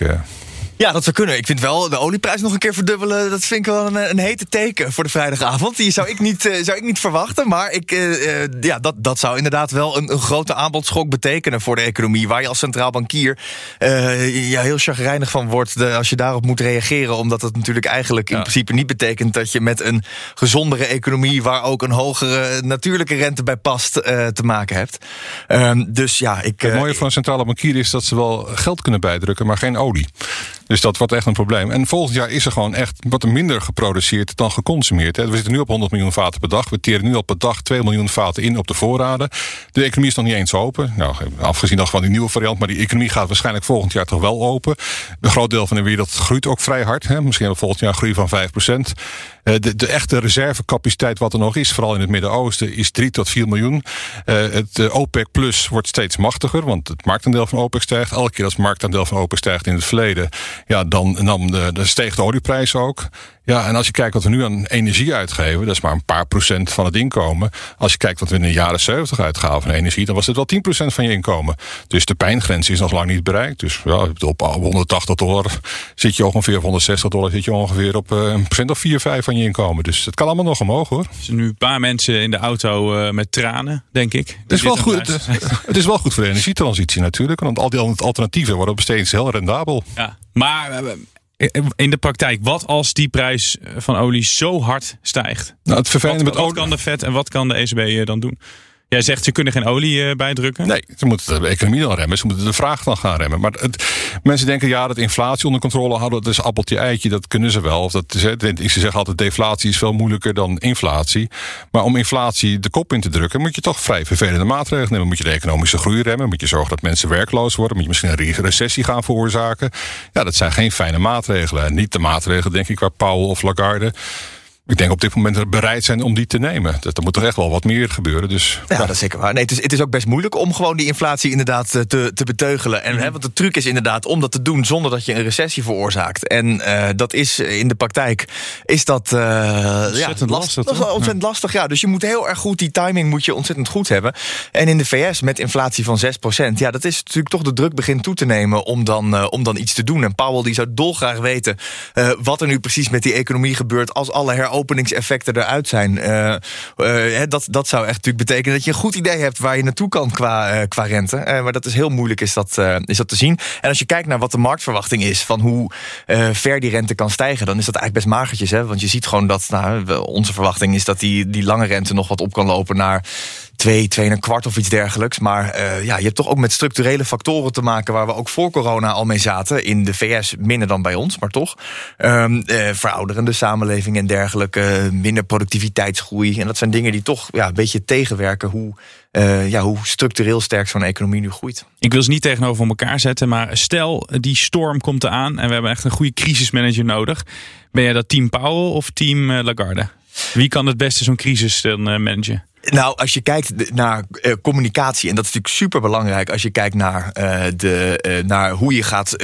Ja, dat zou kunnen. Ik vind wel de olieprijs nog een keer verdubbelen. Dat vind ik wel een, een hete teken voor de vrijdagavond. Die zou ik niet, uh, zou ik niet verwachten. Maar ik, uh, ja, dat, dat zou inderdaad wel een, een grote aanbodschok betekenen voor de economie. Waar je als centraal bankier ja, heel chagrijnig van wordt de, als je daarop moet reageren. Omdat het natuurlijk eigenlijk ja. in principe niet betekent dat je met een gezondere economie. waar ook een hogere natuurlijke rente bij past te maken hebt. Ehm, dus ja, ik. Het mooie van een centrale bankier is dat ze wel geld kunnen bijdrukken, maar geen olie. Dus dat wordt echt een probleem. En volgend jaar is er gewoon echt wat minder geproduceerd dan geconsumeerd. Hè. We zitten nu op 100 miljoen vaten per dag. We teren nu al per dag 2 miljoen vaten in op de voorraden. De economie is nog niet eens open. Nou, afgezien nog van die nieuwe variant, maar die economie gaat waarschijnlijk volgend jaar toch wel open. Een groot deel van de wereld groeit ook vrij hard. Hè. Misschien volgend jaar groei van 5 procent. Eh, de, de, echte reservecapaciteit wat er nog is, vooral in het Midden-Oosten, is 3 tot 4 miljoen. Uh, het uh, OPEC Plus wordt steeds machtiger, want het marktaandeel van OPEC stijgt. Elke keer als het marktaandeel van OPEC stijgt in het verleden, ja, dan, dan, dan steeg de olieprijs ook. Ja, en als je kijkt wat we nu aan energie uitgeven, dat is maar een paar procent van het inkomen. Als je kijkt wat we in de jaren 70 uitgaven aan energie, dan was het wel 10 procent van je inkomen. Dus de pijngrens is nog lang niet bereikt. Dus ja, op 180 dollar zit je ongeveer, op 160 dollar zit je ongeveer op een procent of 4, 5 van je inkomen. Dus het kan allemaal nog omhoog hoor. Er zijn nu een paar mensen in de auto uh, met tranen, denk ik. Het is, wel goed, het, het is wel goed voor de energietransitie natuurlijk. Want al die alternatieven worden steeds heel rendabel. Ja, maar in de praktijk, wat als die prijs van olie zo hard stijgt? Nou, het vervelende wat, met wat kan de Fed en wat kan de ECB dan doen? Jij zegt ze kunnen geen olie uh, bijdrukken? Nee, ze moeten de economie dan remmen. Ze moeten de vraag dan gaan remmen. Maar het, mensen denken ja, dat inflatie onder controle houden, dat is appeltje eitje. Dat kunnen ze wel. Dat ze zeggen altijd deflatie is veel moeilijker dan inflatie. Maar om inflatie de kop in te drukken, moet je toch vrij vervelende maatregelen nemen. Moet je de economische groei remmen. Moet je zorgen dat mensen werkloos worden. Moet je misschien een recessie gaan veroorzaken. Ja, dat zijn geen fijne maatregelen. En niet de maatregelen, denk ik, waar Powell of Lagarde ik denk op dit moment bereid zijn om die te nemen. Dat, er moet er echt wel wat meer gebeuren. Dus, ja, dat is zeker waar. Nee, het, is, het is ook best moeilijk om gewoon die inflatie inderdaad eh, te, te beteugelen. En, hè, want de truc is inderdaad om dat te doen zonder dat je een recessie veroorzaakt. En uh, dat is in de praktijk is dat uh, ontzettend ja, lastig. Dat is ontzettend ja. lastig. Ja, dus je moet heel erg goed die timing moet je ontzettend goed hebben. En in de VS met inflatie van 6%, ja, dat is natuurlijk toch de druk begint toe te nemen om dan, uh, om dan iets te doen. En Powell die zou dolgraag weten wat er nu precies met die economie gebeurt als alle heropeningen openingseffecten eruit zijn. Uh, uh, dat, dat zou echt natuurlijk betekenen dat je een goed idee hebt waar je naartoe kan qua, uh, qua rente. maar dat is heel moeilijk is dat, is dat te zien. En als je kijkt naar wat de marktverwachting is van hoe ver die rente kan stijgen, dan is dat eigenlijk best magertjes. Hè? Want je ziet gewoon dat nou, onze verwachting is dat die, die lange rente nog wat op kan lopen naar twee, twee en een kwart of iets dergelijks. Maar uh, ja, je hebt toch ook met structurele factoren te maken waar we ook voor corona al mee zaten. In de VS minder dan bij ons, maar toch. Um, uh, verouderende samenleving en dergelijke, minder productiviteitsgroei. En dat zijn dingen die toch ja, een beetje tegenwerken hoe, uh, ja, hoe structureel sterk zo'n economie nu groeit. Ik wil ze niet tegenover elkaar zetten, maar stel die storm komt eraan en we hebben echt een goede crisismanager nodig. Ben jij dat team Powell of team Lagarde? Wie kan het beste zo'n crisis dan managen? Nou, als je kijkt naar uh, communicatie, en dat is natuurlijk super belangrijk als je kijkt naar, uh, de, uh, naar hoe je gaat,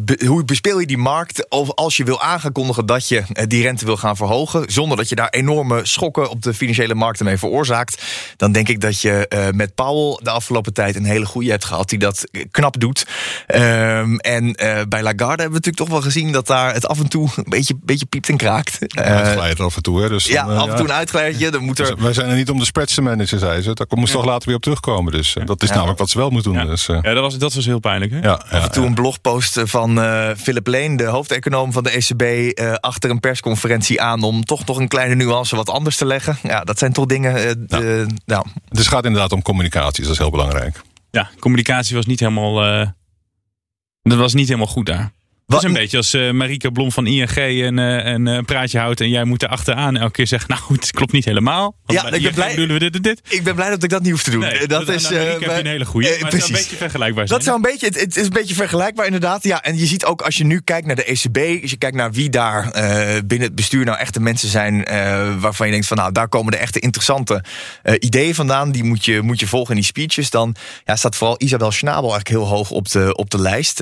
be, hoe bespeel je die markt, of als je wil aankondigen dat je die rente wil gaan verhogen, zonder dat je daar enorme schokken op de financiële markten mee veroorzaakt, dan denk ik dat je met Powell de afgelopen tijd een hele goede hebt gehad die dat knap doet. Um, en bij Lagarde hebben we natuurlijk toch wel gezien dat daar het af en toe een beetje, beetje piept en kraakt. Uitglijdt af en toe, hè? Dus ja, dan, af en toe een uitglijdertje. Dan moet er... Wij zijn er niet om de manager, zei ze. Daar moest ja. toch later weer op terugkomen. Dus uh, dat is ja. namelijk wat ze wel moeten doen. Ja, dus, uh. ja dat, was, dat was heel pijnlijk. Hè? Ja, Af en toe een blogpost van uh, Philip Lane, de hoofdeconoom van de ECB, achter een persconferentie aan om toch nog een kleine nuance wat anders te leggen. Ja, dat zijn toch dingen. nou. nou. Dus het gaat inderdaad om communicatie, dat is heel belangrijk. Ja, communicatie was niet helemaal. dat was niet helemaal goed daar. Het is een beetje als uh, Marika Blom van ING een, uh, een uh, praatje houdt en jij moet er achteraan elke keer zeggen, nou het klopt niet helemaal. Want ja, ik ben, blij, doen we dit en dit. ik ben blij dat ik dat niet hoef te doen. Nee, dat is, nou, heb je een hele goede, maar het zou een beetje vergelijkbaar zijn. Dat zou een beetje, het, het, is een beetje vergelijkbaar inderdaad. Ja, en je ziet ook als je nu kijkt naar de ECB, als je kijkt naar wie daar binnen het bestuur nou echt de mensen zijn waarvan je denkt van nou daar komen de echte interessante ideeën vandaan. Die moet je, moet je volgen in die speeches. Dan ja, staat vooral Isabel Schnabel eigenlijk heel hoog op de, op de lijst.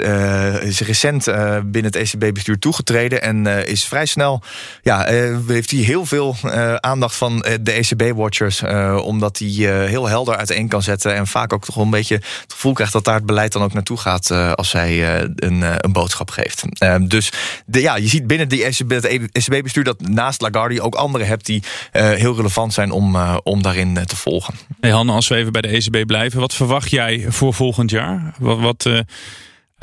is recent binnen het ECB bestuur toegetreden en uh, is vrij snel. Ja, uh, heeft hij heel veel uh, aandacht van de ECB-watchers. omdat hij heel helder uiteen kan zetten. En vaak ook toch een beetje het gevoel krijgt dat daar het beleid dan ook naartoe gaat. als hij een, een boodschap geeft. dus de, ja, je ziet binnen die ECB, het ECB-bestuur dat naast Lagarde ook anderen hebt die heel relevant zijn om, om daarin te volgen. Hey Hanne, als we even bij de ECB blijven, wat verwacht jij voor volgend jaar? Wat. wat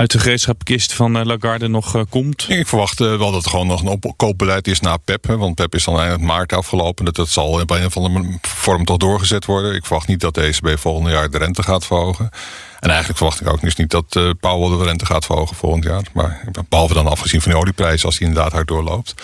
uit de gereedschapkist van uh, Lagarde nog uh, komt? Ik verwacht uh, wel dat er gewoon nog een opkoopbeleid is na PEP. Want PEP is dan eind maart afgelopen. Dat, dat zal bij een of andere vorm toch doorgezet worden. Ik verwacht niet dat de ECB volgend jaar de rente gaat verhogen. En eigenlijk verwacht ik ook dus niet dat Powell de rente gaat verhogen volgend jaar. Maar behalve dan afgezien van de olieprijs als die inderdaad hard doorloopt.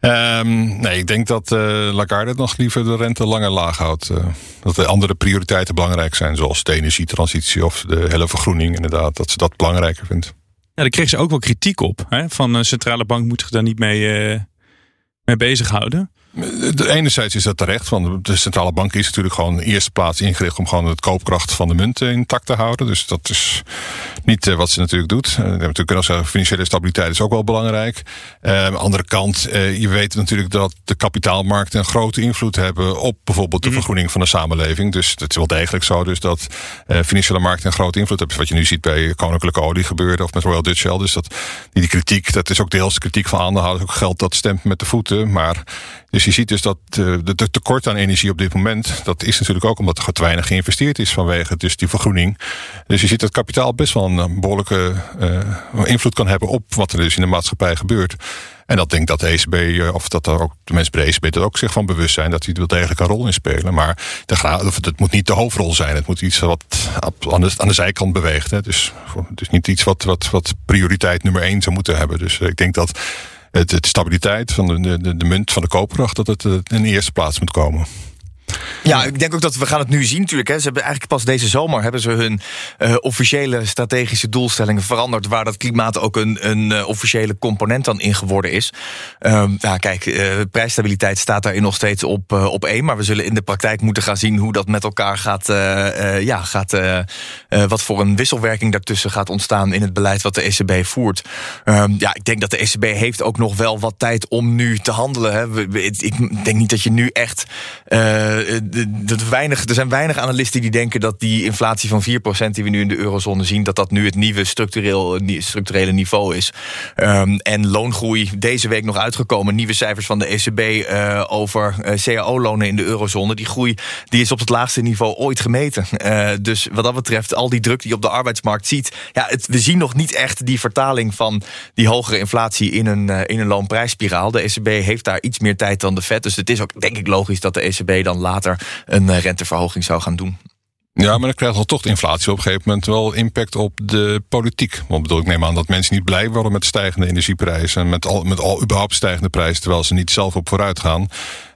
Um, nee, ik denk dat uh, Lagarde nog liever de rente langer laag houdt. Uh, dat de andere prioriteiten belangrijk zijn, zoals de energietransitie of de hele vergroening, inderdaad. Dat ze dat belangrijker vindt. Ja, daar kreeg ze ook wel kritiek op. Hè? Van de centrale bank moet zich daar niet mee, uh, mee bezighouden. De enerzijds is dat terecht, want de centrale bank is natuurlijk gewoon in de eerste plaats ingericht om gewoon het koopkracht van de munt intact te houden. Dus dat is niet wat ze natuurlijk doet. Uh, natuurlijk kunnen zeggen, financiële stabiliteit is ook wel belangrijk. Uh, de andere kant, uh, je weet natuurlijk dat de kapitaalmarkten een grote invloed hebben op bijvoorbeeld de vergroening van de samenleving. Dus het is wel degelijk zo dus dat financiële markten een grote invloed hebben. Wat je nu ziet bij koninklijke olie gebeurde of met Royal Dutch Shell. Dus dat, die, die kritiek, dat is ook deels de kritiek van aandeelhouders. Ook geld dat stemt met de voeten. Maar dus je ziet dus dat de, de tekort aan energie op dit moment, dat is natuurlijk ook omdat er te weinig geïnvesteerd is vanwege dus die vergroening. Dus je ziet dat kapitaal best wel een behoorlijke uh, invloed kan hebben op wat er dus in de maatschappij gebeurt. En dat denk dat de ECB, of dat er ook de mensen bij de ECB er ook zich van bewust zijn dat die er wel degelijk een rol in spelen. Maar het moet niet de hoofdrol zijn. Het moet iets wat aan de, aan de zijkant beweegt. Hè. Dus, dus niet iets wat, wat, wat prioriteit nummer één zou moeten hebben. Dus ik denk dat het, het stabiliteit van de, de, de munt van de koopkracht, dat het in de eerste plaats moet komen. Ja, ik denk ook dat we gaan het nu zien natuurlijk. Hè. Ze hebben eigenlijk pas deze zomer hebben ze hun uh, officiële strategische doelstellingen veranderd. Waar dat klimaat ook een, een uh, officiële component dan in geworden is. Um, nou, kijk, uh, prijsstabiliteit staat daarin nog steeds op, op één. Maar we zullen in de praktijk moeten gaan zien hoe dat met elkaar gaat. ja, gaat wat voor een wisselwerking daartussen gaat ontstaan in het beleid wat de ECB voert. Um, ja, ik denk dat de ECB heeft ook nog wel wat tijd om nu te handelen. Hè. Ik denk niet dat je nu echt dat weinig, er zijn weinig analisten die denken dat die inflatie van 4% die we nu in de eurozone zien, dat dat nu het nieuwe structureel, structurele niveau is. Um, en loongroei deze week nog uitgekomen. Nieuwe cijfers van de ECB uh, over uh, cao-lonen in de eurozone. Die groei die is op het laagste niveau ooit gemeten. Uh, dus wat dat betreft, al die druk die je op de arbeidsmarkt ziet. Ja, we zien nog niet echt die vertaling van die hogere inflatie in een, in een loonprijsspiraal. De ECB heeft daar iets meer tijd dan de Fed. Dus het is ook denk ik logisch dat de ECB dan later een eh, renteverhoging zou gaan doen. Ja, maar dan krijgt toch de inflatie op een gegeven moment wel impact op de politiek. Want bedoel, ik neem aan dat mensen niet blij worden met stijgende energieprijzen en met al, met al überhaupt stijgende prijzen, terwijl ze niet zelf op vooruit gaan.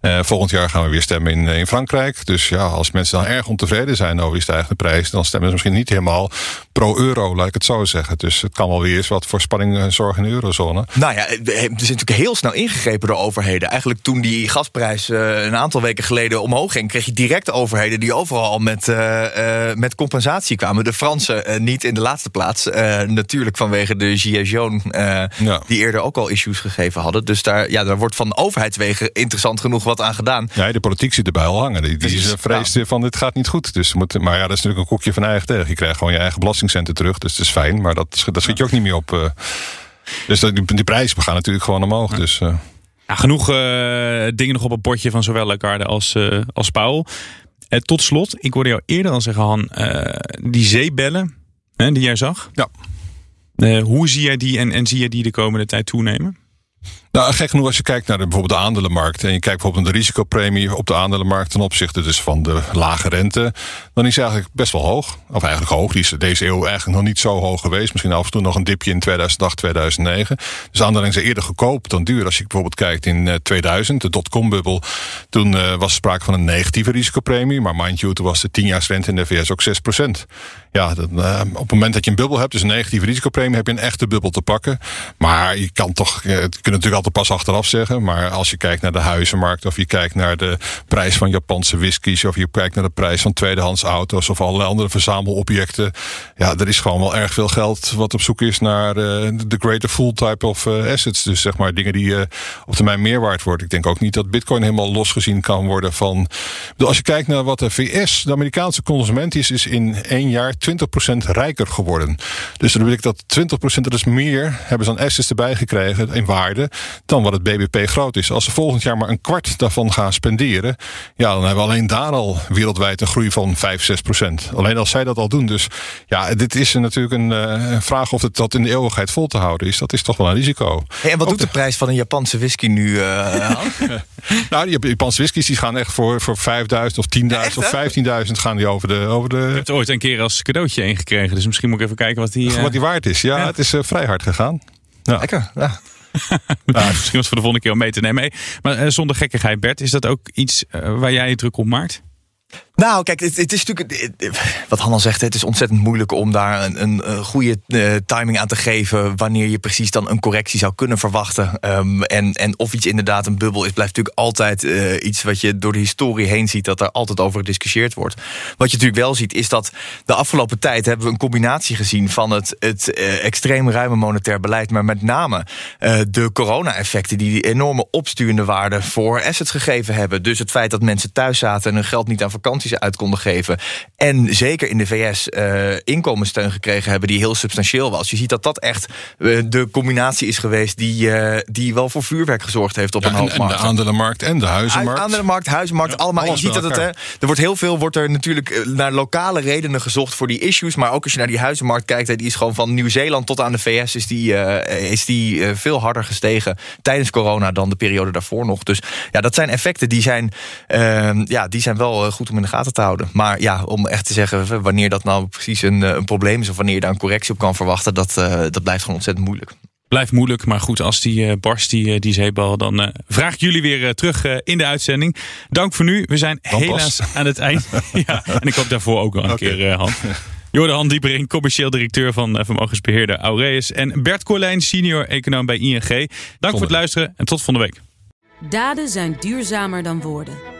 Uh, volgend jaar gaan we weer stemmen in, in Frankrijk. Dus ja, als mensen dan erg ontevreden zijn over die stijgende prijs, dan stemmen ze misschien niet helemaal pro-euro, laat ik het zo zeggen. Dus het kan wel weer eens wat voor spanning zorgen in de eurozone. Nou ja, er is natuurlijk heel snel ingegrepen door overheden. Eigenlijk toen die gasprijs uh, een aantal weken geleden omhoog ging, kreeg je direct overheden die overal met, uh, met compensatie kwamen. De Fransen niet in de laatste plaats. natuurlijk vanwege de Gilets jaunes, ja. die eerder ook al issues gegeven hadden. Dus daar, ja, daar wordt van overheidswegen interessant genoeg wat aan gedaan. Ja, de politiek zit erbij al hangen. Die, die is vreest ja. van dit gaat niet goed. Dus moet, maar ja, dat is natuurlijk een koekje van eigen tegen. Je krijgt gewoon je eigen belastingcenten terug. Dus het is fijn. Maar dat, dat schiet je ook niet meer op. Uh, dus die, die prijzen gaan natuurlijk gewoon omhoog. Dus, uh. ja, genoeg uh, dingen nog op een potje van zowel Lagarde als, als Paul. tot slot, ik hoorde jou eerder al zeggen, Han, die zeebellen hè, die jij zag. Ja. hoe zie jij die en, en zie je die de komende tijd toenemen? Nou, gek genoeg als je kijkt naar de, bijvoorbeeld de aandelenmarkt... en je kijkt bijvoorbeeld naar de risicopremie op de aandelenmarkt... ten opzichte dus van de lage rente... dan is hij eigenlijk best wel hoog. Of eigenlijk hoog. Die is deze eeuw eigenlijk nog niet zo hoog geweest. Misschien af en toe nog een dipje in 2008, 2009. Dus aandelen zijn eerder goedkoop dan duur. Als je bijvoorbeeld kijkt in 2000, de dotcom-bubbel... toen uh, was sprake van een negatieve risicopremie. Maar mind you, toen was de 10 rente in de VS ook 6% Ja, dat, uh, op het moment dat je een bubbel hebt, dus een negatieve risicopremie... heb je een echte bubbel te pakken. Maar je kan toch... Het kunt natuurlijk altijd pas achteraf zeggen. Maar als je kijkt naar de huizenmarkt of je kijkt naar de prijs van Japanse whiskies of je kijkt naar de prijs van tweedehands auto's of allerlei andere verzamelobjecten. Ja, er is gewoon wel erg veel geld wat op zoek is naar uh, de greater full type of uh, assets. Dus zeg maar dingen die uh, op termijn meer waard worden. Ik denk ook niet dat bitcoin helemaal losgezien kan worden van... Als je kijkt naar wat de VS, de Amerikaanse consument is, is in één jaar 20% rijker geworden. Dus dan betekent dat 20% dat is meer hebben ze aan assets erbij gekregen in waarde dan wat het BBP groot is. Als ze volgend jaar maar een kwart daarvan gaan spenderen, ja, dan hebben we alleen daar al wereldwijd een groei van 5, 6 procent. Alleen als zij dat al doen. Dus ja, dit is natuurlijk een uh, vraag of het dat in de eeuwigheid vol te houden is. Dat is toch wel een risico. Hey, en wat doet de... prijs van een Japanse whisky nu? Uh, nou, die Japanse whiskies die gaan echt voor, voor 5.000 of 10.000 of 15.000 gaan die over de, over de... Ik heb het ooit een keer als cadeautje ingekregen. Dus misschien moet ik even kijken wat die... Uh... Wat die waard is. Ja, ja. het is uh, vrij hard gegaan. Ja. Lekker, ja. nou, misschien was voor de volgende keer om mee te nemen. Maar uh, zonder gekkigheid, Bert, is dat ook iets uh, waar jij je druk op maakt? Nou, kijk, het, is natuurlijk. Wat Han al zegt, het is ontzettend moeilijk om daar een, een, goede uh, timing aan te geven. wanneer je precies dan een correctie zou kunnen verwachten. Um, en, en of iets inderdaad een bubbel is, blijft natuurlijk altijd uh, iets wat je door de historie heen ziet. dat er altijd over gediscussieerd wordt. Wat je natuurlijk wel ziet, is dat de afgelopen tijd hebben we een combinatie gezien van het, het uh, extreem ruime monetair beleid. maar met name de corona-effecten die die enorme opsturende waarde voor assets gegeven hebben. Dus het feit dat mensen thuis zaten en hun geld niet aan vakantie uit konden geven. En zeker in de VS uh, inkomenssteun gekregen hebben die heel substantieel was. Je ziet dat dat echt uh, de combinatie is geweest die, uh, die wel voor vuurwerk gezorgd heeft op ja, een hoop En de aandelenmarkt en de huizenmarkt. Aandelenmarkt, huizenmarkt, ja, allemaal. Je ziet dat het, hè, er wordt heel veel wordt er natuurlijk naar lokale redenen gezocht voor die issues. Maar ook als je naar die huizenmarkt kijkt, die is gewoon van Nieuw-Zeeland tot aan de VS is die, is die veel harder gestegen tijdens corona dan de periode daarvoor nog. Dus ja, dat zijn effecten die zijn, ehm, ja, die zijn wel goed om in de gaten te houden. Maar ja, om echt te zeggen wanneer dat nou precies een, een probleem is of wanneer je daar een correctie op kan verwachten, dat, uh, dat blijft gewoon ontzettend moeilijk. Blijft moeilijk, maar goed, als die uh, barst, die, die zeebal, dan uh, vraag ik jullie weer terug in de uitzending. Dank voor nu. We zijn dan helaas pas. aan het eind. ja, en ik hoop daarvoor ook wel een okay. keer, Han. Jorde Han Diepering, commercieel directeur van vermogensbeheerder Aureus. En Bert Corlijn, senior econoom bij ING. Dank Zonde. voor het luisteren en tot volgende week. Daden zijn duurzamer dan woorden.